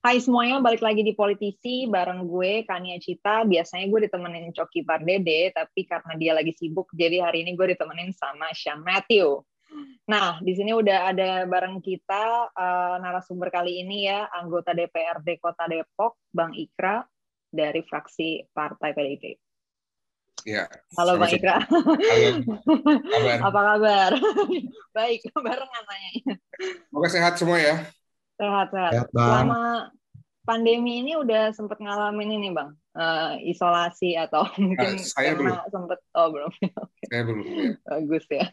Hai semuanya, balik lagi di Politisi bareng gue, Kania Cita. Biasanya gue ditemenin Coki Pardede, tapi karena dia lagi sibuk, jadi hari ini gue ditemenin sama Sean Matthew. Nah, di sini udah ada bareng kita uh, narasumber kali ini ya, anggota DPRD Kota Depok, Bang Ikra, dari fraksi Partai PDIP. Ya. Halo Bang Ikra. Halo. Apa kabar? Baik, barengan nanya. Semoga sehat semua ya. Sehat, sehat. Sehat, Bang. Selama pandemi ini udah sempet ngalamin ini, Bang, eh, isolasi atau mungkin saya karena sempet, oh belum, Saya belum. Ya. bagus ya.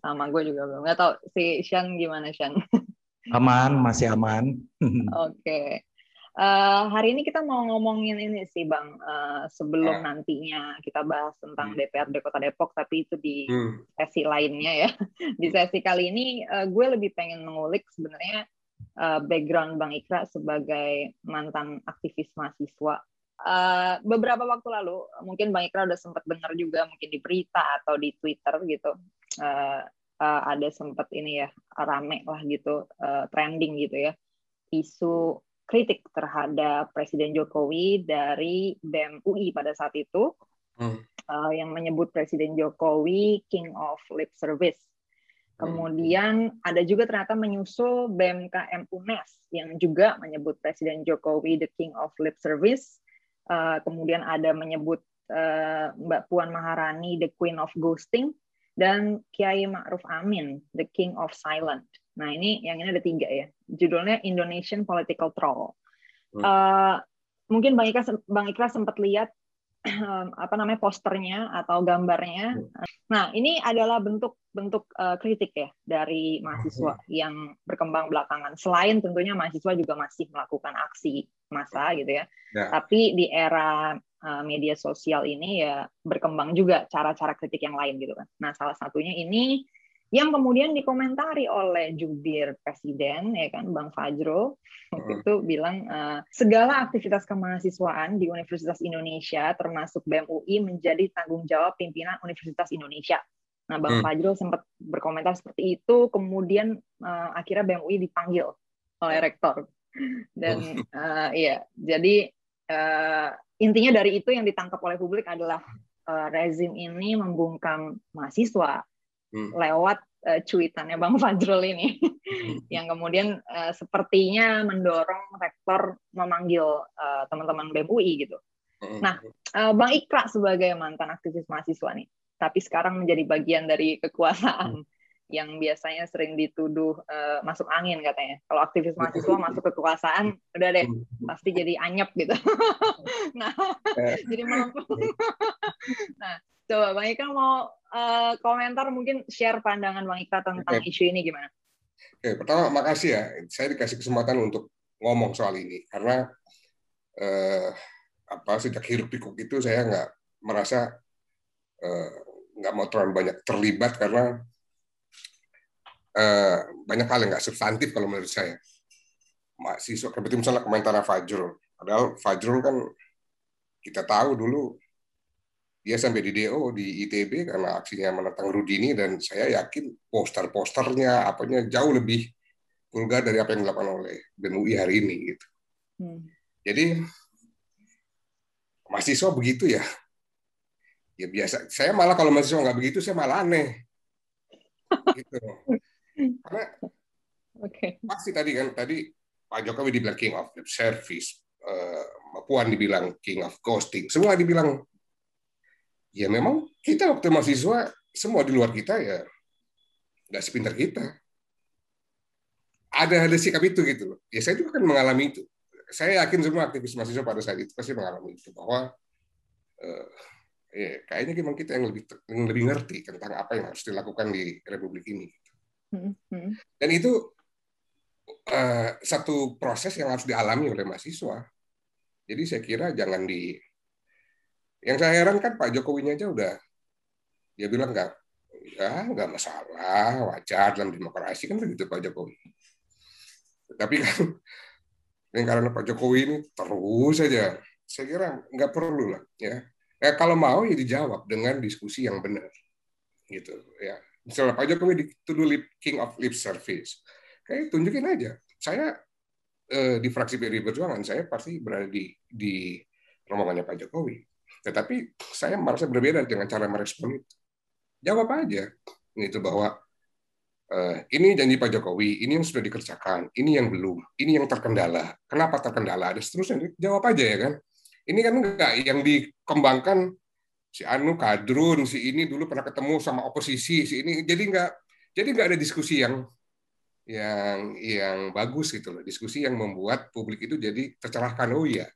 Sama gue juga belum. Nggak tahu si Shan gimana, Shan? Aman, masih aman. Oke. Eh, hari ini kita mau ngomongin ini sih, Bang. Eh, sebelum Ah. nantinya kita bahas tentang Hmm. DPRD Kota Depok, tapi itu di Hmm. sesi lainnya ya. Di sesi kali ini eh, gue lebih pengen mengulik sebenarnya eh, background Bang Ikra sebagai mantan aktivis mahasiswa. Eh, beberapa waktu lalu, mungkin Bang Ikra udah sempat dengar juga mungkin di berita atau di Twitter gitu. eh, eh, ada sempat ini ya rame lah gitu, eh, trending gitu ya, isu kritik terhadap Presiden Jokowi dari BEM UI pada saat itu Hmm. uh, yang menyebut Presiden Jokowi King of Lip Service. Kemudian ada juga ternyata menyusul BMKM UNES yang juga menyebut Presiden Jokowi the King of Lip Service. Uh, kemudian ada menyebut uh, Mbak Puan Maharani the Queen of Ghosting dan Kiai Ma'ruf Amin the King of Silent. Nah ini yang ini ada tiga ya. Judulnya Indonesian Political Troll. Hmm. Uh, mungkin Bang Ikra, Bang Ikra sempat lihat apa namanya posternya atau gambarnya. Nah, ini adalah bentuk-bentuk uh, kritik ya dari mahasiswa yang berkembang belakangan. Selain tentunya mahasiswa juga masih melakukan aksi massa gitu ya. Ya. Tapi di era uh, media sosial ini ya berkembang juga cara-cara kritik yang lain gitu kan. Nah, salah satunya ini yang kemudian dikomentari oleh jubir presiden ya kan Bang Fajro waktu Hmm. itu bilang eh, segala aktivitas kemahasiswaan di Universitas Indonesia termasuk BEM UI menjadi tanggung jawab pimpinan Universitas Indonesia. Nah, Bang Hmm. Fajro sempat berkomentar seperti itu, kemudian eh, akhirnya BEM UI dipanggil oleh rektor. Dan eh, iya, jadi eh, intinya dari itu yang ditangkap oleh publik adalah eh, rezim ini membungkam mahasiswa Hmm. lewat eh, cuitannya Bang Fajrul ini yang kemudian eh, sepertinya mendorong rektor memanggil eh, teman-teman BEM UI gitu. Hmm. Nah, Eh, Bang Ikra sebagai mantan aktivis mahasiswa nih, tapi sekarang menjadi bagian dari kekuasaan yang biasanya sering dituduh eh, masuk angin katanya. Kalau aktivis mahasiswa masuk ke kekuasaan, udah deh pasti jadi anyep gitu. nah, Eh. jadi mampu. nah, coba Bang Ikra mau eh, komentar mungkin share pandangan Bang Ikra tentang Oke. isu ini gimana? Oke, pertama makasih ya. Saya dikasih kesempatan untuk ngomong soal ini karena eh, apa sejak hiruk pikuk itu saya nggak merasa eh, nggak mau terlalu banyak terlibat karena eh, banyak hal yang nggak substantif kalau menurut saya. Mahasiswa, seperti misalnya komentar Fajrul. Padahal Fajrul kan kita tahu dulu dia sampai di DO di ITB karena aksinya menentang Rudini dan saya yakin poster-posternya apanya jauh lebih vulgar dari apa yang dilakukan oleh BEM UI hari ini gitu. Hmm. Jadi mahasiswa begitu ya. Ya biasa. Saya malah kalau mahasiswa nggak begitu saya malah aneh. Gitu. Karena Oke. pasti tadi kan tadi Pak Jokowi dibilang king of lip service, Mbak Puan dibilang king of ghosting, semua dibilang ya memang kita waktu mahasiswa semua di luar kita ya nggak sepintar kita. Ada ada sikap itu gitu loh. Ya saya juga kan mengalami itu. Saya yakin semua aktivis mahasiswa pada saat itu pasti mengalami itu bahwa eh, ya, kayaknya memang kita yang lebih yang lebih ngerti tentang apa yang harus dilakukan di republik ini. Hmm, hmm. Dan itu eh, satu proses yang harus dialami oleh mahasiswa. Jadi saya kira jangan di yang saya heran kan Pak Jokowinya aja udah dia bilang nggak ya nggak masalah wajar dalam demokrasi kan begitu Pak Jokowi. Tapi kan karena Pak Jokowi ini terus saja saya kira nggak perlu lah ya. Ya kalau mau ya dijawab dengan diskusi yang benar gitu ya. Misalnya Pak Jokowi dituduh lip, king of lip service, kayak tunjukin aja. Saya eh, di fraksi PDI Perjuangan saya pasti berada di di rombongannya Pak Jokowi. Tetapi saya merasa berbeda dengan cara merespon itu. Jawab aja itu bahwa uh, ini janji Pak Jokowi, ini yang sudah dikerjakan, ini yang belum, ini yang terkendala. Kenapa terkendala? Ada seterusnya. Jawab aja ya kan. Ini kan enggak yang dikembangkan si Anu Kadrun, si ini dulu pernah ketemu sama oposisi, si ini. Jadi enggak jadi enggak ada diskusi yang yang yang bagus gitu loh. Diskusi yang membuat publik itu jadi tercerahkan. Oh iya,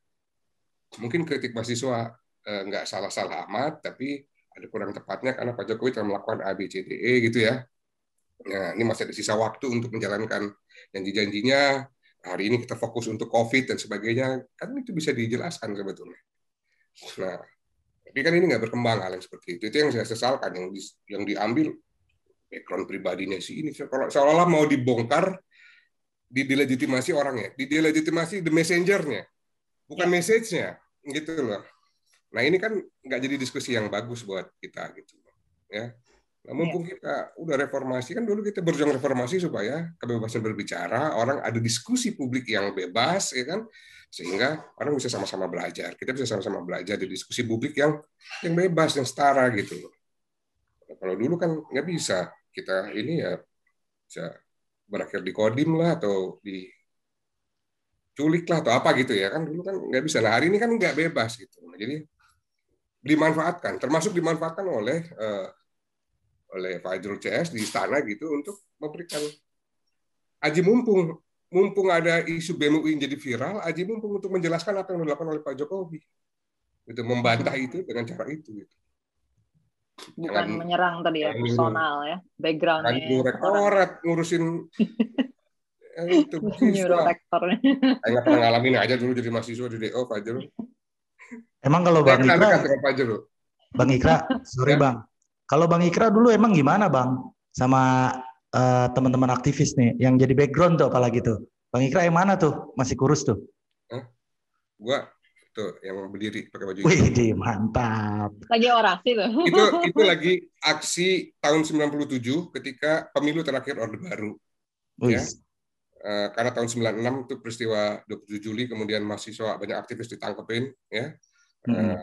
mungkin kritik mahasiswa eh, nggak salah-salah amat, tapi ada kurang tepatnya karena Pak Jokowi telah melakukan A, B, C, D, E gitu ya. Nah, ini masih ada sisa waktu untuk menjalankan janji-janjinya. Hari ini kita fokus untuk COVID dan sebagainya. Kan itu bisa dijelaskan sebetulnya. Nah, tapi kan ini nggak berkembang hal yang seperti itu. Itu yang saya sesalkan, yang di, yang diambil background pribadinya si ini. Kalau seolah-olah mau dibongkar, didelegitimasi orangnya, didelegitimasi the messengernya, bukan ya. message-nya, gitu loh. Nah ini kan nggak jadi diskusi yang bagus buat kita gitu, ya. Nah, mumpung ya. kita udah reformasi kan dulu kita berjuang reformasi supaya kebebasan berbicara, orang ada diskusi publik yang bebas, ya kan, sehingga orang bisa sama-sama belajar. Kita bisa sama-sama belajar di diskusi publik yang yang bebas, yang setara gitu. Nah, kalau dulu kan nggak bisa, kita ini ya bisa berakhir di kodim lah atau di culik lah atau apa gitu ya kan dulu kan nggak bisa. Nah hari ini kan nggak bebas gitu. Nah, jadi dimanfaatkan, termasuk dimanfaatkan oleh uh, oleh Fajrul CS di istana gitu untuk memberikan aji mumpung mumpung ada isu BMUI jadi viral, aji mumpung untuk menjelaskan apa yang dilakukan oleh Pak Jokowi. Itu membantah itu dengan cara itu gitu. Bukan Jangan, menyerang tadi ya, personal ya, backgroundnya. Kan rektorat ngurusin itu nyuruh rektornya. Saya pernah ngalamin aja dulu jadi mahasiswa di DO Fajrul. Emang kalau Bang Ikra, Bang Ikra, sorry ya. Bang. Kalau Bang Ikra dulu emang gimana Bang sama uh, teman-teman aktivis nih yang jadi background tuh apalagi tuh. Bang Ikra yang mana tuh? Masih kurus tuh? Hah? Gua tuh yang berdiri pakai baju Wih, di mantap. Lagi orasi tuh. Itu itu lagi aksi tahun 97 ketika pemilu terakhir Orde Baru. Wih. Ya. Uh, karena tahun 96 itu peristiwa 27 Juli kemudian mahasiswa banyak aktivis ditangkepin ya hmm.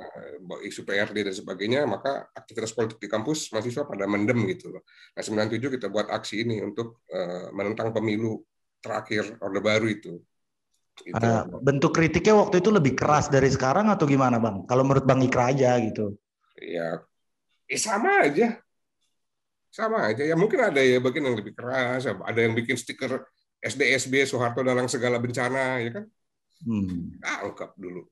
uh, isu PRD dan sebagainya, maka aktivitas politik di kampus mahasiswa pada mendem gitu loh. Nah 97 kita buat aksi ini untuk uh, menentang pemilu terakhir Orde Baru itu. Gitu. Uh, bentuk kritiknya waktu itu lebih keras dari sekarang atau gimana bang? Kalau menurut bang Ikra aja gitu? Ya, eh sama aja, sama aja. Ya mungkin ada ya bagian yang lebih keras, ada yang bikin stiker SDSB Soeharto dalam segala bencana, ya kan? Hmm. Angkap dulu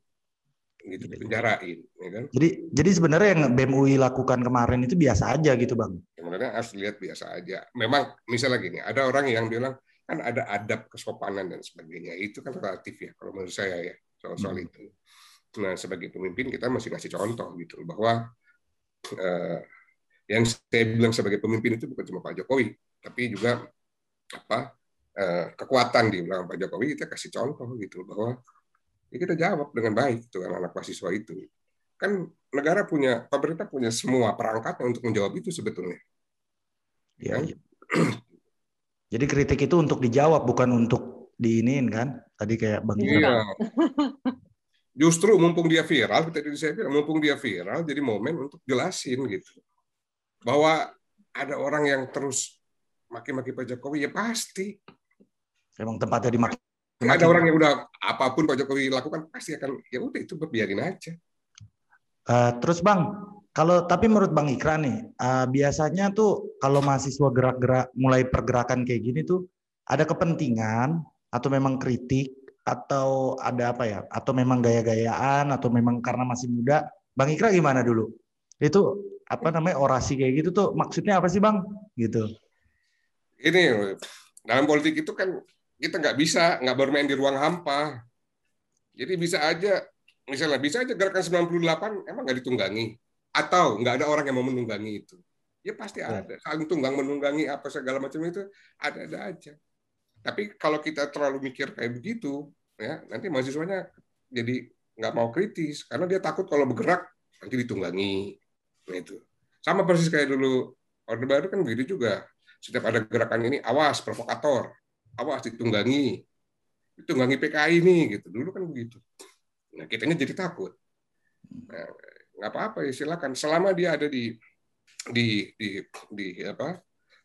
gitu dipenjarain ya kan? Jadi jadi sebenarnya yang BMUI lakukan kemarin itu biasa aja gitu bang. Sebenarnya harus lihat biasa aja. Memang misalnya gini ada orang yang bilang kan ada adab kesopanan dan sebagainya. Itu kan relatif ya kalau menurut saya ya soal soal hmm. itu. Nah sebagai pemimpin kita masih kasih contoh gitu bahwa eh, yang saya bilang sebagai pemimpin itu bukan cuma Pak Jokowi tapi juga apa eh, kekuatan di belakang Pak Jokowi kita kasih contoh gitu bahwa ya kita jawab dengan baik tuh anak-anak mahasiswa itu. Kan negara punya, pemerintah punya semua perangkatnya untuk menjawab itu sebetulnya. Ya, ya. Jadi kritik itu untuk dijawab bukan untuk diinin kan? Tadi kayak Bang Iya. Justru mumpung dia viral, tadi saya bilang mumpung dia viral, jadi momen untuk jelasin gitu. Bahwa ada orang yang terus maki-maki Pak Jokowi ya pasti. Emang tempatnya dimaki ada orang yang udah apa pun Pak Jokowi lakukan pasti akan ya udah itu biarin aja. Uh, terus Bang, kalau tapi menurut Bang Ikra nih, uh, biasanya tuh kalau mahasiswa gerak-gerak mulai pergerakan kayak gini tuh ada kepentingan atau memang kritik atau ada apa ya? Atau memang gaya-gayaan atau memang karena masih muda? Bang Ikra gimana dulu? Itu apa namanya orasi kayak gitu tuh maksudnya apa sih Bang? Gitu. Ini dalam politik itu kan kita nggak bisa nggak bermain di ruang hampa. Jadi bisa aja, misalnya bisa aja gerakan 98 emang nggak ditunggangi atau nggak ada orang yang mau menunggangi itu. Ya pasti ya. ada. Saling tunggang menunggangi apa segala macam itu ada-ada aja. Tapi kalau kita terlalu mikir kayak begitu, ya nanti mahasiswanya jadi nggak mau kritis karena dia takut kalau bergerak nanti ditunggangi. Nah, itu sama persis kayak dulu Orde Baru kan begitu juga. Setiap ada gerakan ini, awas provokator awas ditunggangi. tunggangi PKI nih gitu. Dulu kan begitu. Nah, kitanya jadi takut. Nah, nggak apa-apa ya silakan selama dia ada di di di di apa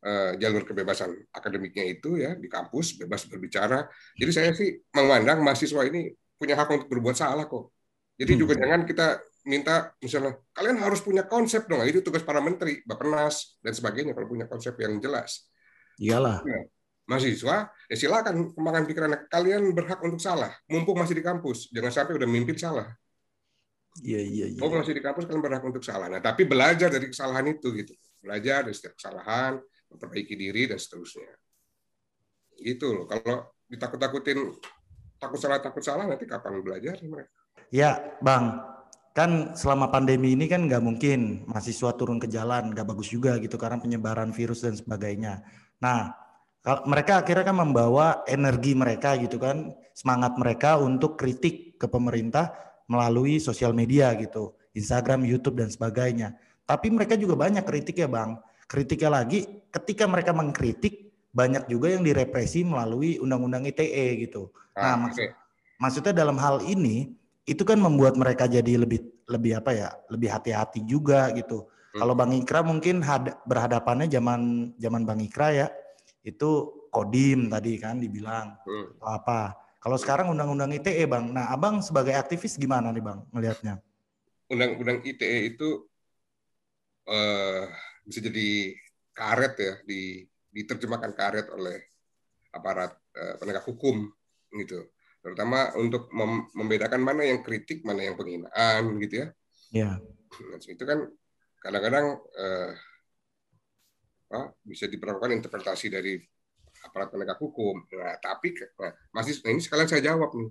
uh, jalur kebebasan akademiknya itu ya di kampus bebas berbicara. Jadi saya sih memandang mahasiswa ini punya hak untuk berbuat salah kok. Jadi hmm. juga jangan kita minta misalnya kalian harus punya konsep dong. Itu tugas para menteri, Bapenas dan sebagainya kalau punya konsep yang jelas. Iyalah. Nah, mahasiswa ya silakan kembangkan pikiran kalian berhak untuk salah. Mumpung masih di kampus. Jangan sampai udah mimpin salah. Iya iya iya. Mumpung masih di kampus kalian berhak untuk salah. Nah tapi belajar dari kesalahan itu gitu. Belajar dari setiap kesalahan memperbaiki diri dan seterusnya. Itu loh. Kalau ditakut-takutin takut salah takut salah nanti kapan belajar mereka? Ya bang. Kan selama pandemi ini kan nggak mungkin mahasiswa turun ke jalan nggak bagus juga gitu karena penyebaran virus dan sebagainya. Nah mereka akhirnya kan membawa energi mereka gitu kan, semangat mereka untuk kritik ke pemerintah melalui sosial media gitu, Instagram, YouTube dan sebagainya. Tapi mereka juga banyak kritik ya bang. Kritiknya lagi, ketika mereka mengkritik banyak juga yang direpresi melalui undang-undang ITE gitu. Ah, nah, maksud, maksudnya dalam hal ini itu kan membuat mereka jadi lebih lebih apa ya, lebih hati-hati juga gitu. Hmm. Kalau Bang Ikra mungkin had, berhadapannya zaman zaman Bang Ikra ya, itu kodim tadi kan dibilang hmm. atau apa. Kalau sekarang undang-undang ITE bang, nah abang sebagai aktivis gimana nih bang melihatnya? Undang-undang ITE itu uh, bisa jadi karet ya, di, diterjemahkan karet oleh aparat uh, penegak hukum gitu, terutama untuk mem membedakan mana yang kritik, mana yang penghinaan gitu ya. Iya. Nah, itu kan kadang-kadang uh, bisa diperlakukan interpretasi dari aparat penegak hukum. Nah, tapi nah, masih nah ini sekalian saya jawab nih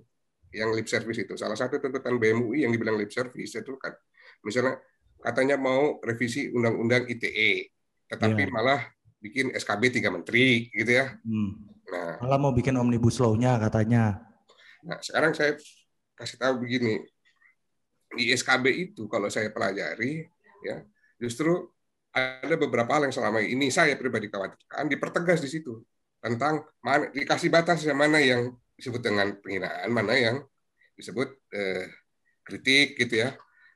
yang lip service itu. Salah satu tuntutan BMUI yang dibilang lip service itu kan misalnya katanya mau revisi undang-undang ITE, tetapi yeah. malah bikin SKB tiga menteri gitu ya. Hmm. Nah, malah mau bikin omnibus law-nya katanya. Nah, sekarang saya kasih tahu begini. Di SKB itu kalau saya pelajari ya, justru ada beberapa hal yang selama ini saya pribadi khawatirkan dipertegas di situ tentang mana dikasih batas yang mana yang disebut dengan penghinaan, mana yang disebut eh, kritik gitu ya,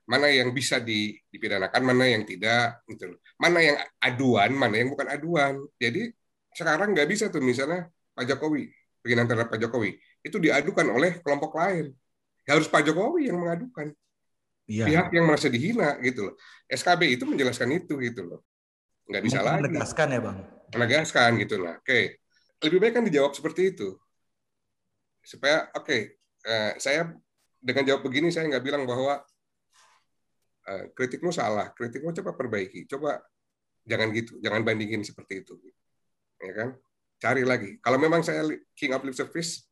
mana yang bisa dipidanakan, mana yang tidak, gitu. Mana yang aduan, mana yang bukan aduan. Jadi sekarang nggak bisa tuh misalnya Pak Jokowi, penghinaan terhadap Pak Jokowi, itu diadukan oleh kelompok lain. Harus Pak Jokowi yang mengadukan ya. pihak yang merasa dihina gitu loh. SKB itu menjelaskan itu gitu loh. Nggak bisa lagi. Menegaskan ya bang. Menegaskan gitu lah. Oke, lebih baik kan dijawab seperti itu. Supaya oke, okay, eh, saya dengan jawab begini saya nggak bilang bahwa eh, kritikmu salah, kritikmu coba perbaiki, coba jangan gitu, jangan bandingin seperti itu, ya kan? Cari lagi. Kalau memang saya king of lip service,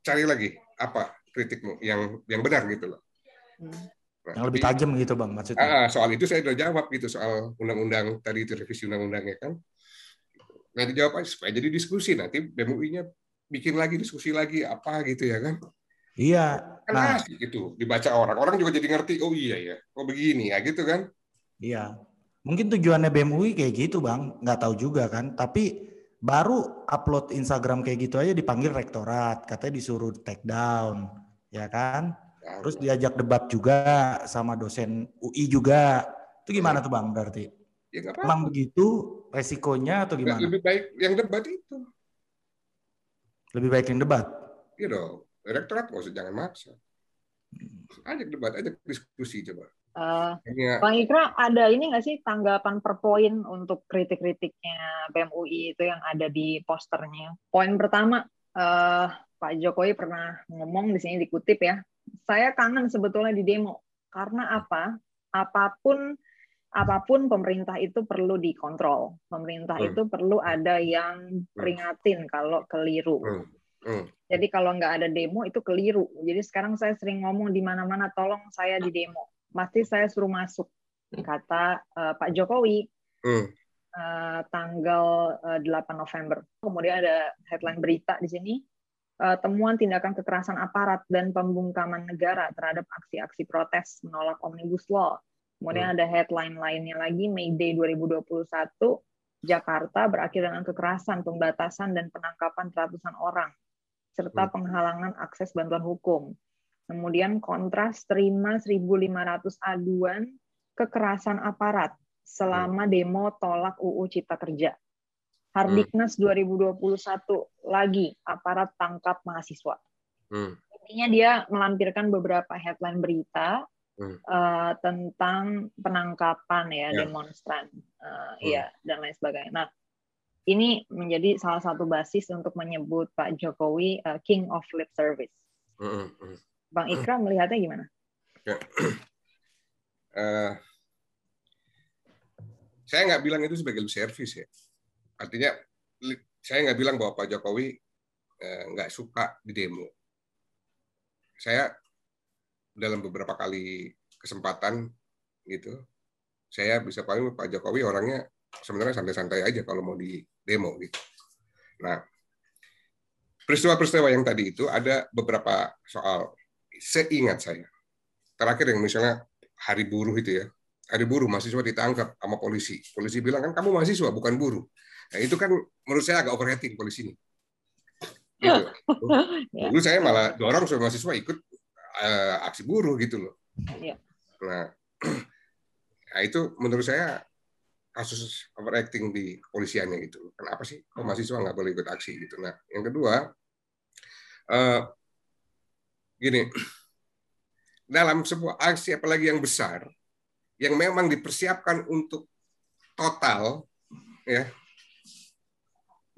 cari lagi apa kritikmu yang yang benar gitu loh. Nah, yang lebih tajam gitu bang maksudnya. Ah, soal itu saya sudah jawab gitu soal undang-undang tadi itu revisi undang-undangnya kan. Nah dijawab aja supaya jadi diskusi nanti BMUI-nya bikin lagi diskusi lagi apa gitu ya kan. Iya. Kan nah, asik gitu dibaca orang. Orang juga jadi ngerti oh iya ya, oh begini ya gitu kan. Iya. Mungkin tujuannya BMUI kayak gitu bang, nggak tahu juga kan. Tapi baru upload Instagram kayak gitu aja dipanggil rektorat, katanya disuruh take down, ya kan? Terus diajak debat juga sama dosen UI juga. Itu gimana tuh Bang berarti? Ya, apa Emang begitu resikonya atau gimana? Lebih baik yang debat itu. Lebih baik yang debat? Iya dong. Rektorat nggak usah jangan maksa. Ajak debat, ajak diskusi coba. Uh, Bang Ikra, ada ini nggak sih tanggapan per poin untuk kritik-kritiknya BMUI itu yang ada di posternya? Poin pertama, uh, Pak Jokowi pernah ngomong di sini dikutip ya, saya kangen sebetulnya di demo karena apa? Apa pun apa pun pemerintah itu perlu dikontrol. Pemerintah hmm. itu perlu ada yang hmm. peringatin kalau keliru. Hmm. Hmm. Jadi kalau nggak ada demo itu keliru. Jadi sekarang saya sering ngomong di mana-mana tolong saya di demo. Pasti saya suruh masuk kata uh, Pak Jokowi. Hmm. Uh, tanggal uh, eh, 8 November. Kemudian ada headline berita di sini temuan tindakan kekerasan aparat dan pembungkaman negara terhadap aksi-aksi protes menolak Omnibus Law. Kemudian hmm. ada headline lainnya lagi, May Day 2021, Jakarta berakhir dengan kekerasan, pembatasan, dan penangkapan ratusan orang. serta penghalangan akses bantuan hukum. Kemudian kontras terima 1.500 aduan kekerasan aparat selama demo tolak UU Cipta Kerja. Hardiknas 2021 lagi aparat tangkap mahasiswa. Hmm. Intinya dia melampirkan beberapa headline berita Hmm. uh, tentang penangkapan ya, Ya. demonstran, uh, Hmm. ya dan lain sebagainya. Nah, ini menjadi salah satu basis untuk menyebut Pak Jokowi uh, King of Lip Service. Hmm, hmm. Bang Ikra melihatnya gimana? Eh, saya nggak bilang itu sebagai lip service ya. Artinya saya nggak bilang bahwa Pak Jokowi eh, nggak suka di demo. Saya dalam beberapa kali kesempatan gitu, saya bisa pahami Pak Jokowi orangnya sebenarnya santai-santai aja kalau mau di demo gitu. Nah, peristiwa-peristiwa yang tadi itu ada beberapa soal seingat saya. Terakhir yang misalnya hari buruh itu ya, hari buruh mahasiswa ditangkap sama polisi. Polisi bilang kan kamu mahasiswa bukan buruh. Nah, itu kan menurut saya agak overrating polisi ini. Gitu. Ya. Dulu saya malah dorong supaya mahasiswa ikut eh, aksi buruh gitu loh. Ya. Nah, nah, itu menurut saya kasus overacting di kepolisiannya gitu. Kenapa sih kok mahasiswa nggak boleh ikut aksi gitu? Nah, yang kedua, eh, gini, dalam sebuah aksi apalagi yang besar, yang memang dipersiapkan untuk total, ya,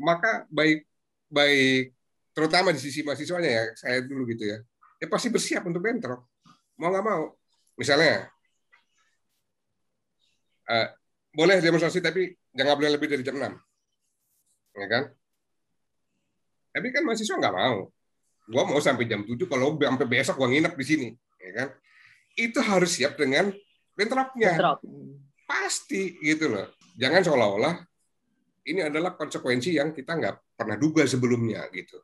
maka baik baik terutama di sisi mahasiswanya ya saya dulu gitu ya, ya pasti bersiap untuk bentrok, mau nggak mau. Misalnya, eh, boleh demonstrasi tapi jangan boleh lebih dari jam 6. Ya kan? Tapi kan mahasiswa nggak mau. Gua mau sampai jam 7 kalau sampai besok gua nginep di sini, ya kan? Itu harus siap dengan bentroknya. Bentrok. Pasti gitu loh. Jangan seolah-olah ini adalah konsekuensi yang kita nggak pernah duga sebelumnya gitu.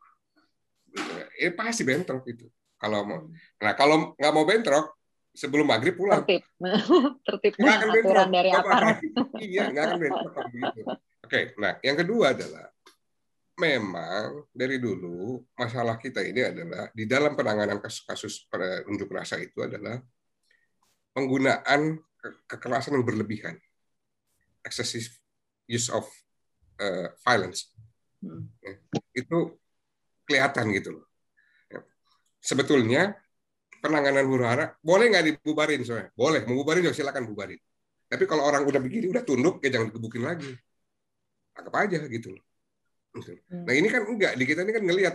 Eh pasti bentrok itu. Kalau mau, nah kalau nggak mau bentrok sebelum maghrib pulang. Tertib. Tertib Nggak akan bentrok. dari aparat. bakal. Iya, nggak akan bentrok begitu. Oke, nah yang kedua adalah memang dari dulu masalah kita ini adalah di dalam penanganan kasus-kasus unjuk rasa itu adalah penggunaan ke- kekerasan yang berlebihan, excessive use of uh, violence Hmm. itu kelihatan gitu loh. Ya. Sebetulnya penanganan huru hara boleh nggak dibubarin soalnya? Boleh, mau bubarin ya silakan bubarin. Tapi kalau orang udah begini, udah tunduk, ya jangan dikebukin lagi. Anggap aja gitu loh. Gitu. Hmm. Nah ini kan enggak, di kita ini kan ngelihat,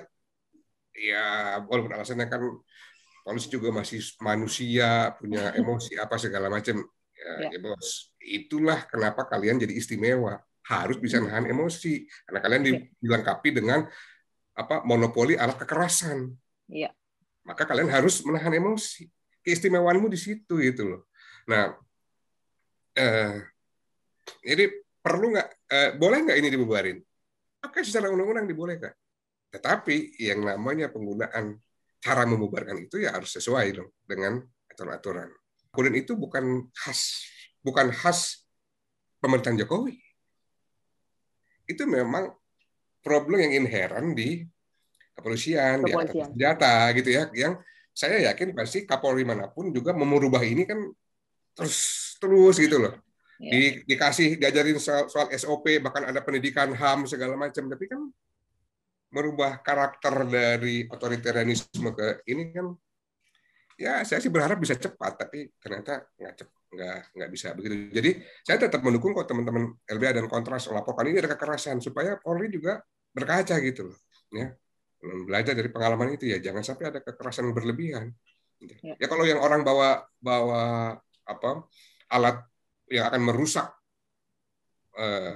ya walaupun alasannya kan polisi juga masih manusia, punya emosi apa segala macam. Ya, Ya. ya bos, itulah kenapa kalian jadi istimewa. Harus bisa nahan emosi. Karena kalian Ya. dilengkapi dengan apa monopoli alat kekerasan. Iya. Maka kalian harus menahan emosi. Keistimewaanmu di situ gitu loh. Nah, eh, jadi perlu nggak, eh, boleh nggak ini dibubarin? Oke, secara undang-undang dibolehkan. Tetapi yang namanya penggunaan cara membubarkan itu ya harus sesuai dong dengan aturan-aturan. Kemudian itu bukan khas, bukan khas pemerintahan Jokowi. Itu memang problem yang inherent di kepolisian, di angkatan Kepolisian. senjata gitu ya, yang saya yakin pasti Kapolri mana pun juga merubah ini kan terus terus gitu loh. Ya. Di, dikasih diajarin soal, soal SOP bahkan ada pendidikan HAM segala macam tapi kan merubah karakter dari otoritarianisme ke ini kan ya saya sih berharap bisa cepat tapi ternyata nggak cepat nggak nggak bisa begitu. Jadi saya tetap mendukung kok teman-teman LBH dan Kontras melaporkan ini ada kekerasan supaya Polri juga berkaca gitu loh ya. Belajar dari pengalaman itu ya jangan sampai ada kekerasan yang berlebihan Ya. ya kalau yang orang bawa bawa apa alat yang akan merusak eh,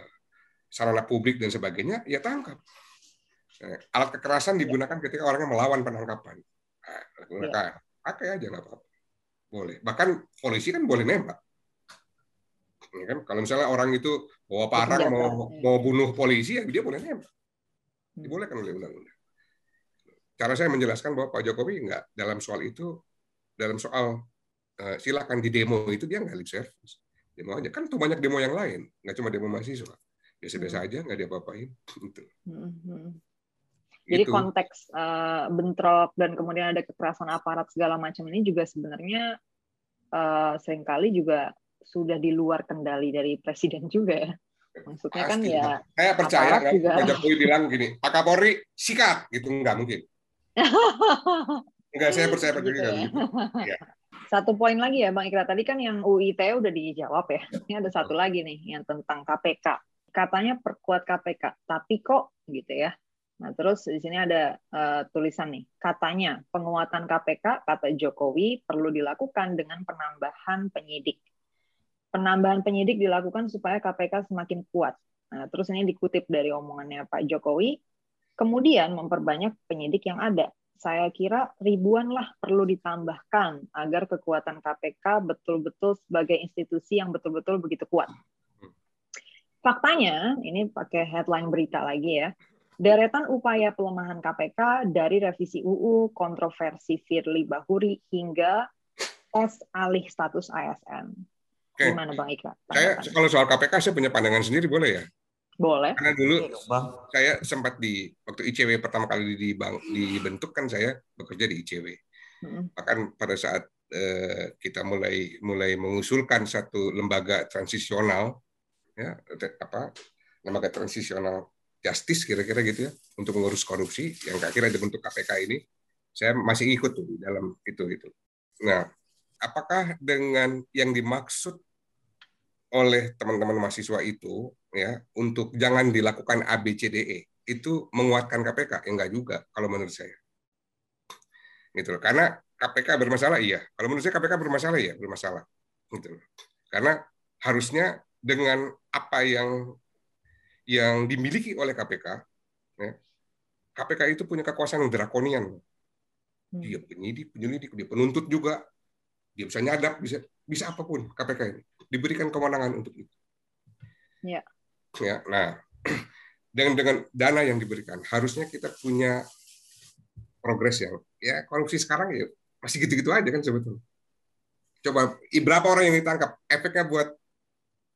sarana publik dan sebagainya ya tangkap. Eh, alat kekerasan digunakan ketika orangnya melawan penangkapan. Nah, gunakan pakai aja nggak apa-apa boleh. Bahkan polisi kan boleh nembak. Ya kan? Kalau misalnya orang itu bawa parang mau ya. mau bunuh polisi ya dia boleh nembak. Hmm. dibolehkan oleh undang-undang. Cara saya menjelaskan bahwa Pak Jokowi nggak dalam soal itu dalam soal eh, silakan di demo itu dia nggak lip service. Demo aja. Kan tuh banyak demo yang lain. Nggak cuma demo mahasiswa. Biasa-biasa aja nggak diapa-apain. Gitu. Hmm, hmm. Jadi Gitu. konteks uh, bentrok dan kemudian ada kekerasan aparat segala macam ini juga sebenarnya uh, sering kali juga sudah di luar kendali dari presiden juga ya. Maksudnya kan Pasti. ya Saya percaya kan juga. Pak Jokowi bilang gini, Pak Kapolri sikat gitu enggak mungkin. Enggak, saya percaya Pak Jokowi Gitu ya. Iya. Satu poin lagi ya Bang Ikra tadi kan yang UIT udah dijawab ya. Ini ada satu lagi nih yang tentang KPK. Katanya perkuat KPK, tapi kok gitu ya. Nah, terus di sini ada eh, tulisan nih, katanya penguatan KPK kata Jokowi perlu dilakukan dengan penambahan penyidik. Penambahan penyidik dilakukan supaya KPK semakin kuat. Nah, terus ini dikutip dari omongannya Pak Jokowi, kemudian memperbanyak penyidik yang ada. Saya kira ribuan lah perlu ditambahkan agar kekuatan KPK betul-betul sebagai institusi yang betul-betul begitu kuat. Faktanya, ini pakai headline berita lagi ya, deretan upaya pelemahan KPK dari revisi UU, kontroversi Firly Bahuri, hingga tes alih status ASN. Oke. Gimana Bang Ika? Saya kalau soal KPK saya punya pandangan sendiri boleh ya? Boleh. Karena dulu Bang. saya sempat di waktu ICW pertama kali di bang, dibentuk kan saya bekerja di ICW. Mm-mm. Bahkan pada saat eh, kita mulai mulai mengusulkan satu lembaga transisional ya apa lembaga transisional justice kira-kira gitu ya untuk mengurus korupsi yang akhirnya dibentuk KPK ini saya masih ikut tuh di dalam itu gitu. Nah, apakah dengan yang dimaksud oleh teman-teman mahasiswa itu ya untuk jangan dilakukan ABCDE itu menguatkan KPK? Ya enggak juga kalau menurut saya. Gitu loh. Karena KPK bermasalah iya. Kalau menurut saya KPK bermasalah ya, bermasalah. Gitu loh. Karena harusnya dengan apa yang yang dimiliki oleh KPK, ya, KPK itu punya kekuasaan yang drakonian. Hmm. Dia penyidik, penyelidik, dia penuntut juga, dia bisa nyadap, bisa bisa apa pun KPK ini diberikan kewenangan untuk itu. Ya. Ya, nah dengan dengan dana yang diberikan harusnya kita punya progres yang ya korupsi sekarang ya masih gitu-gitu aja kan sebetulnya. Coba berapa orang yang ditangkap? Efeknya buat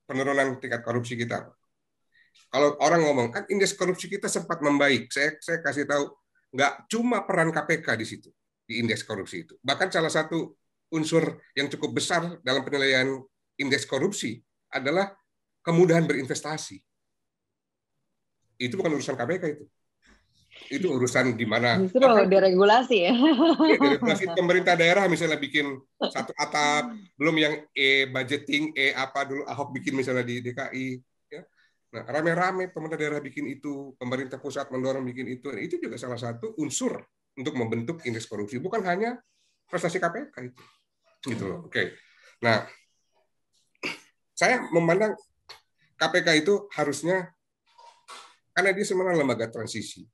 penurunan tingkat korupsi kita. Kalau orang ngomong kan indeks korupsi kita sempat membaik, saya saya kasih tahu nggak cuma peran KPK di situ di indeks korupsi itu. Bahkan salah satu unsur yang cukup besar dalam penilaian indeks korupsi adalah kemudahan berinvestasi. Itu bukan urusan KPK itu. Itu urusan di mana Justru deregulasi ya. Ya, dari regulasi pemerintah daerah misalnya bikin satu atap, belum yang e budgeting, e apa dulu Ahok bikin misalnya di DKI. Nah, rame-rame pemerintah daerah bikin itu, pemerintah pusat mendorong bikin itu. Nah, itu juga salah satu unsur untuk membentuk indeks korupsi, bukan hanya prestasi KPK itu. Gitu loh. Oke. Nah, saya memandang KPK itu harusnya karena dia sebenarnya lembaga transisi.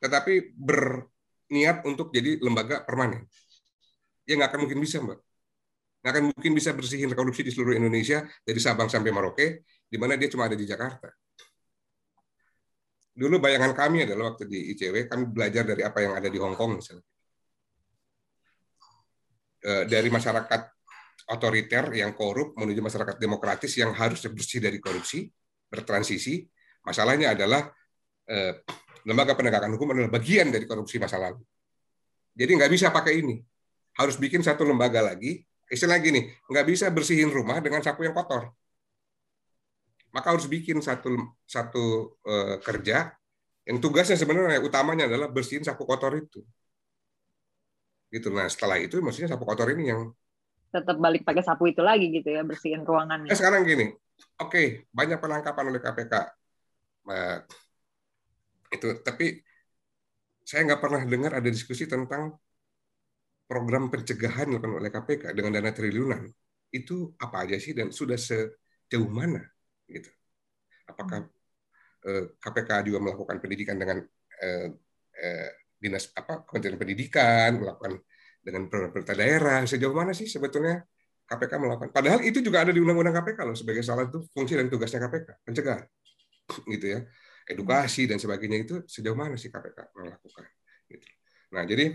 Tetapi berniat untuk jadi lembaga permanen. Ya nggak akan mungkin bisa, Mbak. Nggak akan mungkin bisa bersihin korupsi di seluruh Indonesia, dari Sabang sampai Merauke, di mana dia cuma ada di Jakarta. Dulu bayangan kami adalah waktu di ICW, kami belajar dari apa yang ada di Hong Kong misalnya. Eh, Dari masyarakat otoriter yang korup menuju masyarakat demokratis yang harus bersih dari korupsi, bertransisi. Masalahnya adalah eh, lembaga penegakan hukum adalah bagian dari korupsi masa lalu. Jadi nggak bisa pakai ini. Harus bikin satu lembaga lagi. Istilah gini, nggak bisa bersihin rumah dengan sapu yang kotor. Maka harus bikin satu satu eh, kerja yang tugasnya sebenarnya utamanya adalah bersihin sapu kotor itu. Gitu. Nah setelah itu maksudnya sapu kotor ini yang Tetap balik pakai sapu itu lagi gitu ya, bersihin ruangannya. Nah, sekarang gini, oke banyak penangkapan oleh KPK, Nah, itu tapi saya nggak pernah dengar ada diskusi tentang program pencegahan yang dilakukan oleh KPK dengan dana triliunan itu apa aja sih dan sudah sejauh mana gitu apakah eh, KPK juga melakukan pendidikan dengan eh, eh, dinas apa Kementerian Pendidikan melakukan dengan pemerintah daerah sejauh mana sih sebetulnya KPK melakukan padahal itu juga ada di undang-undang KPK loh sebagai salah satu fungsi dan tugasnya KPK pencegahan gitu ya edukasi dan sebagainya itu sejauh mana sih KPK melakukan gitu. Nah, jadi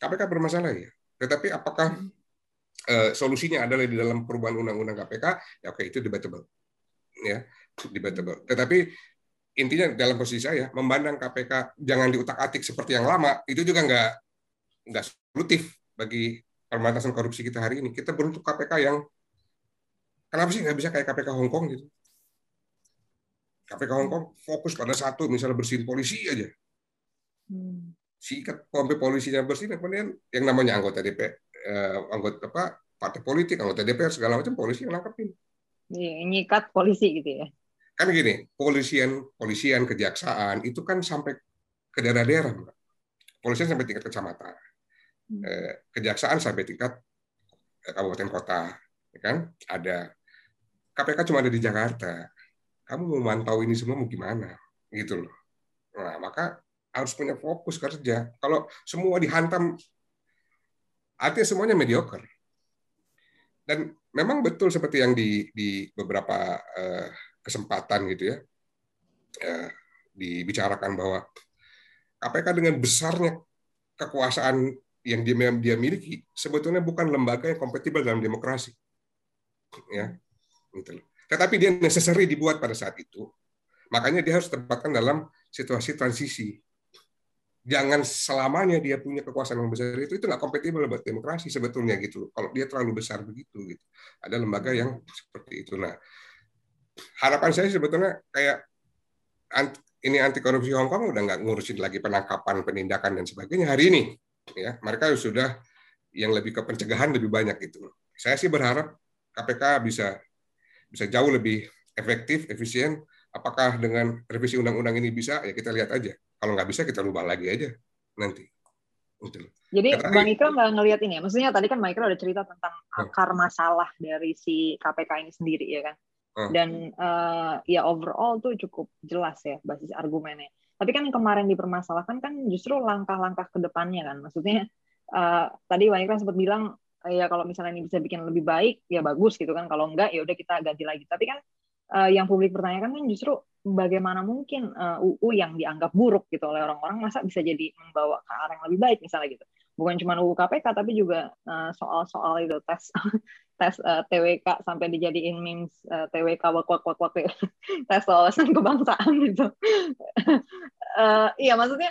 KPK bermasalah ya. Tetapi apakah eh, solusinya adalah di dalam perubahan undang-undang KPK? Ya oke itu debatable. Ya, debatable. Tetapi intinya dalam posisi saya memandang KPK jangan diutak-atik seperti yang lama itu juga nggak nggak solutif bagi pemberantasan korupsi kita hari ini. Kita bentuk KPK yang kenapa sih nggak bisa kayak KPK Hong Kong gitu? KPK Hong Kong fokus pada satu, misalnya bersihin polisi aja. Hmm. Sikat pompe polisinya bersih, kemudian yang namanya anggota DPR, eh, anggota apa partai politik, anggota DPR segala macam polisi yang nangkepin. Nyikat polisi gitu ya. Kan gini, polisian, polisian, kejaksaan itu kan sampai ke daerah-daerah, Polisian sampai tingkat kecamatan, hmm. eh, kejaksaan sampai tingkat eh, kabupaten kota, ya kan? Ada. KPK cuma ada di Jakarta. Kamu mau mantau ini semua mau gimana? Gitu loh. Nah maka harus punya fokus kerja. Kalau semua dihantam artinya semuanya mediocre. Dan memang betul seperti yang di di beberapa uh, kesempatan gitu ya uh, dibicarakan bahwa KPK dengan besarnya kekuasaan yang dia, dia miliki sebetulnya bukan lembaga yang kompatibel dalam demokrasi ya gitu tetapi dia necessary dibuat pada saat itu. Makanya dia harus tempatkan dalam situasi transisi. Jangan selamanya dia punya kekuasaan yang besar itu itu nggak kompatibel buat demokrasi sebetulnya gitu. Kalau dia terlalu besar begitu gitu. Ada lembaga yang seperti itu. Nah, harapan saya sebetulnya kayak ini anti korupsi Hong Kong udah nggak ngurusin lagi penangkapan, penindakan dan sebagainya hari ini. Ya, mereka sudah yang lebih ke pencegahan lebih banyak itu. Saya sih berharap KPK bisa bisa jauh lebih efektif, efisien. Apakah dengan revisi undang-undang ini bisa? Ya kita lihat aja. Kalau nggak bisa kita rubah lagi aja nanti. Gitu Jadi Kata, Bang Ikra nggak ngelihat ini ya? Maksudnya tadi kan Bang Ikra udah cerita tentang akar masalah dari si KPK ini sendiri ya kan? Dan uh, ya overall tuh cukup jelas ya basis argumennya. Tapi kan kemarin dipermasalahkan kan justru langkah-langkah ke depannya kan. Maksudnya uh, tadi Bang Ikra sempat bilang ya kalau misalnya ini bisa bikin lebih baik ya bagus gitu kan kalau enggak ya udah kita ganti lagi tapi kan uh, yang publik pertanyakan kan justru bagaimana mungkin uh, eh, UU yang dianggap buruk gitu oleh orang-orang masa bisa jadi membawa ke arah yang lebih baik misalnya gitu bukan cuma UU KPK tapi juga uh, soal-soal itu tes tes uh, TWK sampai dijadiin memes uh, TWK wak wak wak wak tes wawasan kebangsaan gitu uh, iya maksudnya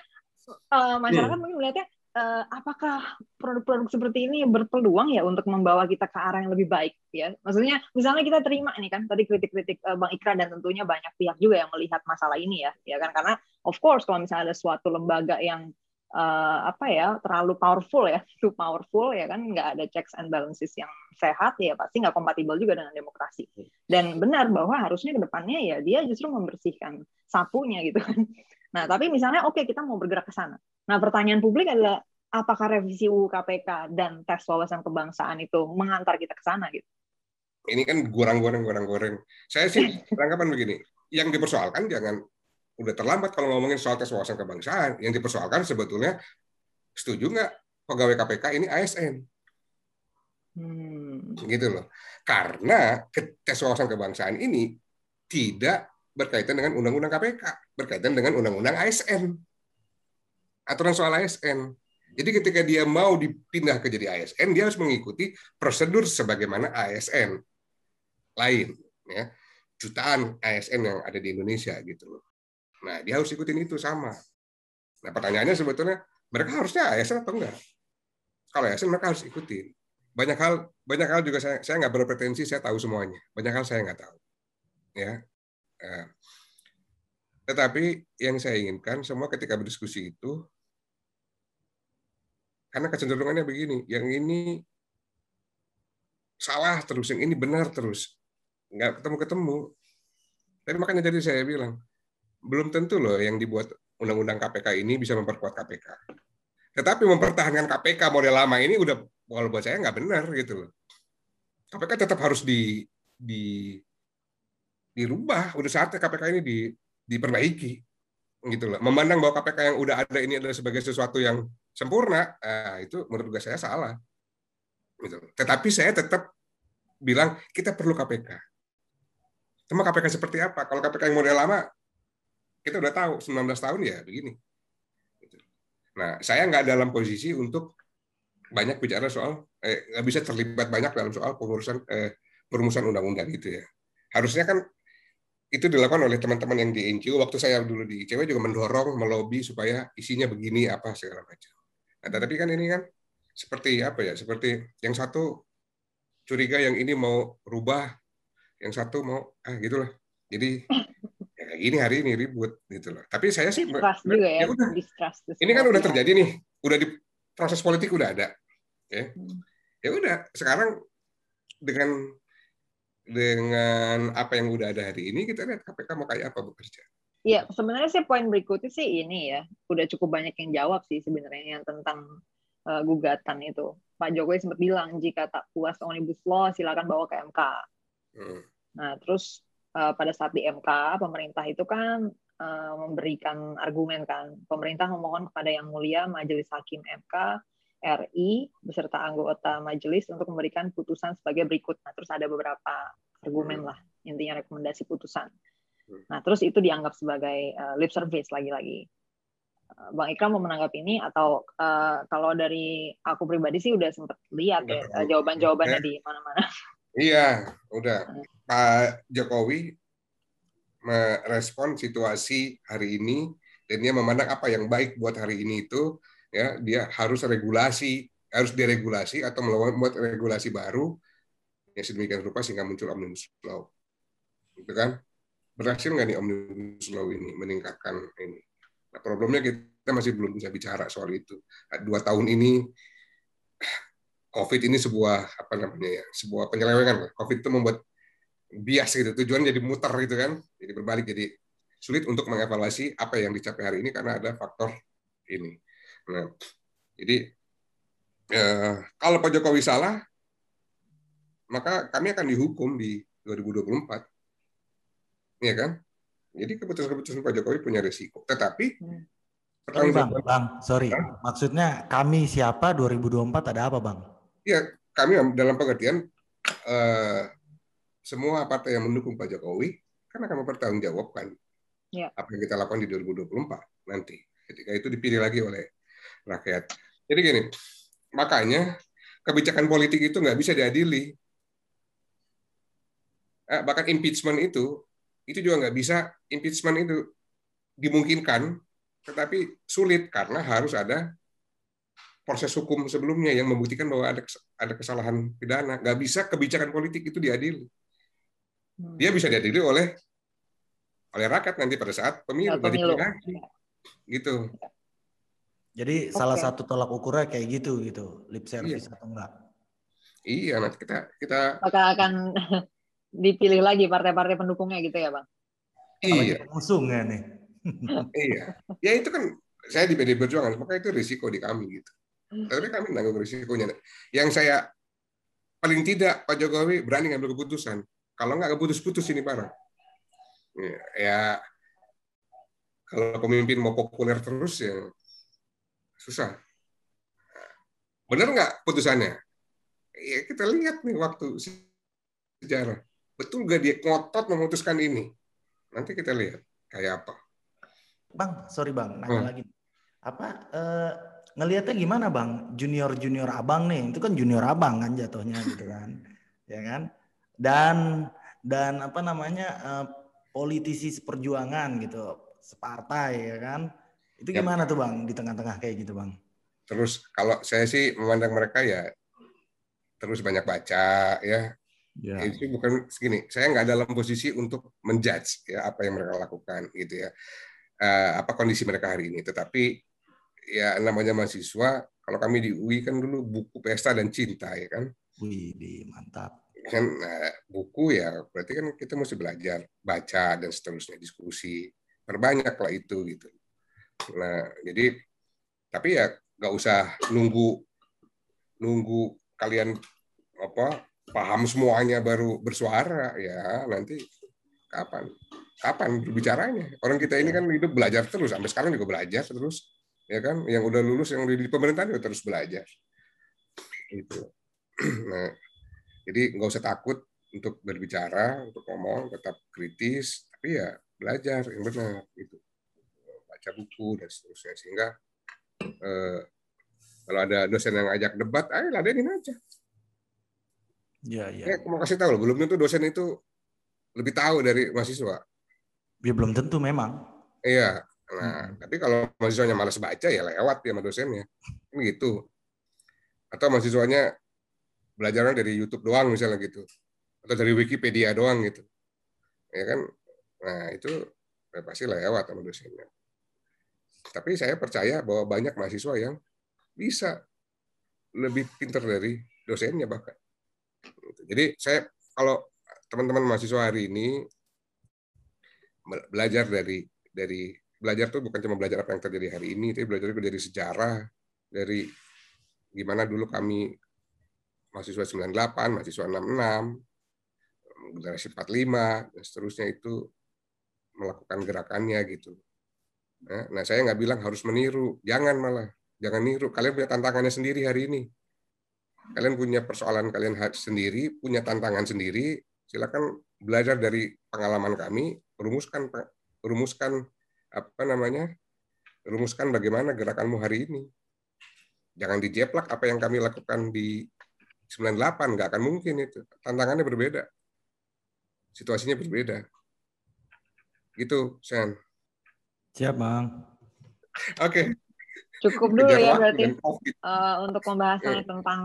uh, masyarakat yeah. mungkin melihatnya uh, apakah produk-produk seperti ini berpeluang ya untuk membawa kita ke arah yang lebih baik ya? Maksudnya misalnya kita terima ini kan tadi kritik-kritik uh, bang Ikra dan tentunya banyak pihak juga yang melihat masalah ini ya ya kan? Karena of course kalau misalnya ada suatu lembaga yang uh, apa ya terlalu powerful ya too powerful ya kan? Nggak ada checks and balances yang sehat ya pasti nggak kompatibel juga dengan demokrasi. Dan benar bahwa harusnya ke depannya ya dia justru membersihkan sapunya gitu kan nah tapi misalnya oke okay, kita mau bergerak ke sana Nah, pertanyaan publik adalah apakah revisi UU KPK dan tes wawasan kebangsaan itu mengantar kita ke sana gitu? Ini kan goreng-goreng goreng-goreng. Saya sih beranggapan begini, yang dipersoalkan jangan udah terlambat kalau ngomongin soal tes wawasan kebangsaan. Yang dipersoalkan sebetulnya setuju nggak pegawai KPK ini ASN? Hmm. Gitu loh. Karena tes wawasan kebangsaan ini tidak berkaitan dengan undang-undang KPK, berkaitan dengan undang-undang ASN aturan soal ASN. Jadi ketika dia mau dipindah ke jadi ASN, dia harus mengikuti prosedur sebagaimana ASN lain. Ya. Jutaan ASN yang ada di Indonesia gitu Nah, dia harus ikutin itu sama. Nah, pertanyaannya sebetulnya mereka harusnya ASN atau enggak? Kalau ASN mereka harus ikutin. Banyak hal banyak hal juga saya saya nggak berpretensi saya tahu semuanya. Banyak hal saya nggak tahu. Ya. Nah, tetapi yang saya inginkan semua ketika berdiskusi itu karena kecenderungannya begini, yang ini salah terus, yang ini benar terus. Nggak ketemu-ketemu. Tapi makanya jadi saya bilang, belum tentu loh yang dibuat undang-undang KPK ini bisa memperkuat KPK. Tetapi mempertahankan KPK model lama ini udah kalau buat saya nggak benar gitu loh. KPK tetap harus di, di dirubah. Udah saatnya KPK ini di, diperbaiki gitu loh. Memandang bahwa KPK yang udah ada ini adalah sebagai sesuatu yang sempurna, nah, itu menurut saya salah. Gitu. Tetapi saya tetap bilang kita perlu KPK. Cuma KPK seperti apa? Kalau KPK yang model lama, kita udah tahu 19 tahun ya begini. Gitu. Nah, saya nggak dalam posisi untuk banyak bicara soal, eh, nggak bisa terlibat banyak dalam soal pengurusan eh, perumusan undang-undang gitu ya. Harusnya kan itu dilakukan oleh teman-teman yang di NGO. Waktu saya dulu di ICW juga mendorong, melobi supaya isinya begini apa segala macam. Nah, tapi kan ini kan seperti apa ya? Seperti yang satu curiga yang ini mau rubah, yang satu mau ah gitulah. Jadi ya gini hari ini ribut gitu loh. Tapi saya sih distrust juga ya. ya udah. Distrust Ini kan udah terjadi nih, udah di proses politik udah ada. Ya. Ya udah, sekarang dengan dengan apa yang udah ada hari ini kita lihat KPK mau kayak apa bekerja. Iya, sebenarnya sih poin berikutnya sih ini ya, udah cukup banyak yang jawab sih sebenarnya yang tentang uh, gugatan itu. Pak Jokowi sempat bilang jika tak puas omnibus law silakan bawa ke MK. Hmm. Nah, terus uh, pada saat di MK pemerintah itu kan uh, memberikan argumen kan, pemerintah memohon kepada yang mulia Majelis Hakim MK RI beserta anggota majelis untuk memberikan putusan sebagai berikut. Nah, terus ada beberapa argumen lah intinya rekomendasi putusan. Hmm. Nah, terus itu dianggap sebagai uh, lip service lagi-lagi. Uh, Bang Ikram mau menanggapi ini atau uh, kalau dari aku pribadi sih udah sempat lihat ya jawaban-jawabannya di mana-mana. Iya, udah. Hmm. Pak Jokowi merespon situasi hari ini dan dia memandang apa yang baik buat hari ini itu ya dia harus regulasi harus diregulasi atau membuat regulasi baru yang sedemikian rupa sehingga muncul omnibus law. Gitu kan? Berhasil nggak nih omnibus law ini meningkatkan ini? Nah, problemnya kita masih belum bisa bicara soal itu. Nah, dua tahun ini covid ini sebuah apa namanya ya sebuah penyelewengan. Covid itu membuat bias gitu tujuan jadi muter gitu kan jadi berbalik jadi sulit untuk mengevaluasi apa yang dicapai hari ini karena ada faktor ini Nah, jadi eh, kalau Pak Jokowi salah, maka kami akan dihukum di 2024. Iya kan? Jadi keputusan-keputusan Pak Jokowi punya risiko. Tetapi hmm. Sorry bang, bang, sorry. Hah? Maksudnya kami siapa 2024 ada apa bang? Iya, kami dalam pengertian eh, semua partai yang mendukung Pak Jokowi kan akan mempertanggungjawabkan ya. apa yang kita lakukan di 2024 nanti. Ketika itu dipilih lagi oleh rakyat. Jadi gini, makanya kebijakan politik itu nggak bisa diadili. Eh, bahkan impeachment itu, itu juga nggak bisa impeachment itu dimungkinkan, tetapi sulit karena harus ada proses hukum sebelumnya yang membuktikan bahwa ada ada kesalahan pidana. Nggak bisa kebijakan politik itu diadili. Hmm. Dia bisa diadili oleh oleh rakyat nanti pada saat pemilu, ya, pemilu. gitu. Jadi okay. salah satu tolak ukurnya kayak gitu gitu, lip service iya. atau enggak? Iya, nanti kita kita bakal akan dipilih lagi partai-partai pendukungnya gitu ya, Bang. Iya. Musuhnya nih. iya. Ya itu kan saya di PD Perjuangan, maka itu risiko di kami gitu. Tapi kami nanggung risikonya. Yang saya paling tidak Pak Jokowi berani ngambil keputusan. Kalau nggak keputus-putus ini parah. Ya, ya kalau pemimpin mau populer terus ya susah. Benar nggak putusannya? Ya kita lihat nih waktu sejarah. Betul nggak dia ngotot memutuskan ini? Nanti kita lihat kayak apa. Bang, sorry bang, nanya hmm. lagi. Apa eh, ngelihatnya gimana bang? Junior junior abang nih, itu kan junior abang kan jatuhnya gitu kan, ya kan? Dan dan apa namanya eh, politisi seperjuangan gitu, separtai ya kan? Itu ya. gimana tuh Bang di tengah-tengah kayak gitu Bang? Terus kalau saya sih memandang mereka ya terus banyak baca ya. ya. Itu bukan segini. Saya nggak dalam posisi untuk menjudge ya apa yang mereka lakukan gitu ya. Uh, apa kondisi mereka hari ini. Tetapi ya namanya mahasiswa. Kalau kami di UI kan dulu buku pesta dan cinta ya kan. Wih, mantap kan nah, buku ya berarti kan kita mesti belajar baca dan seterusnya diskusi perbanyaklah itu gitu Nah, jadi tapi ya nggak usah nunggu nunggu kalian apa paham semuanya baru bersuara ya nanti kapan kapan berbicaranya orang kita ini kan hidup belajar terus sampai sekarang juga belajar terus ya kan? Yang udah lulus yang di pemerintahan juga terus belajar. Itu nah jadi nggak usah takut untuk berbicara untuk ngomong tetap kritis tapi ya belajar yang benar gitu baca buku dan seterusnya sehingga eh, kalau ada dosen yang ajak debat, ayo ladenin aja. Ya, ya. Eh, mau kasih tahu loh, belum tentu dosen itu lebih tahu dari mahasiswa. Ya belum tentu memang. Iya. Nah, hmm. tapi kalau mahasiswanya malas baca ya lewat ya sama dosennya. Kan gitu. Atau mahasiswanya belajarnya dari YouTube doang misalnya gitu. Atau dari Wikipedia doang gitu. Ya kan? Nah, itu ya pasti lewat sama dosennya. Tapi saya percaya bahwa banyak mahasiswa yang bisa lebih pintar dari dosennya bahkan. Jadi saya kalau teman-teman mahasiswa hari ini belajar dari dari belajar tuh bukan cuma belajar apa yang terjadi hari ini, tapi belajar juga dari sejarah, dari gimana dulu kami mahasiswa 98, mahasiswa 66, generasi 45, dan seterusnya itu melakukan gerakannya gitu. Nah, saya nggak bilang harus meniru, jangan malah, jangan niru. Kalian punya tantangannya sendiri hari ini. Kalian punya persoalan kalian sendiri, punya tantangan sendiri. Silakan belajar dari pengalaman kami, rumuskan rumuskan apa namanya? Rumuskan bagaimana gerakanmu hari ini. Jangan dijeplak apa yang kami lakukan di 98 nggak akan mungkin itu. Tantangannya berbeda. Situasinya berbeda. Gitu Sen siap bang oke okay. cukup dulu ya berarti uh, untuk pembahasannya yeah. tentang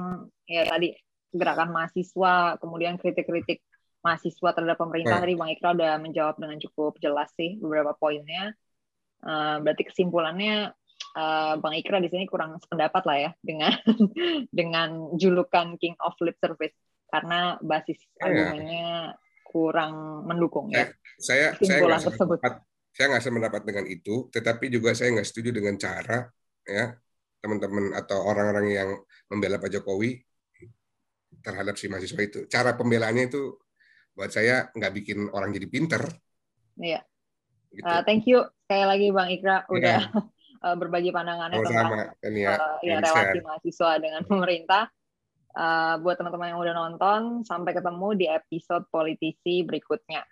ya tadi gerakan mahasiswa kemudian kritik-kritik mahasiswa terhadap pemerintah nah. tadi Bang Ikra udah menjawab dengan cukup jelas sih beberapa poinnya. Uh, berarti kesimpulannya uh, Bang Ikra di sini kurang sependapat lah ya dengan dengan julukan King of Lip Service karena basis ya. argumennya kurang mendukung ya. Saya saya nggak tersebut. Saya nggak sependapat dengan itu, tetapi juga saya nggak setuju dengan cara ya teman-teman atau orang-orang yang membela Pak Jokowi terhadap si mahasiswa itu. Cara pembelaannya itu buat saya nggak bikin orang jadi pinter. Iya. Gitu. Uh, thank you sekali lagi Bang Ikra iya. udah yeah. berbagi pandangannya Sama tentang ya, uh, ya relasi mahasiswa dengan pemerintah. Uh, buat teman-teman yang udah nonton, sampai ketemu di episode politisi berikutnya.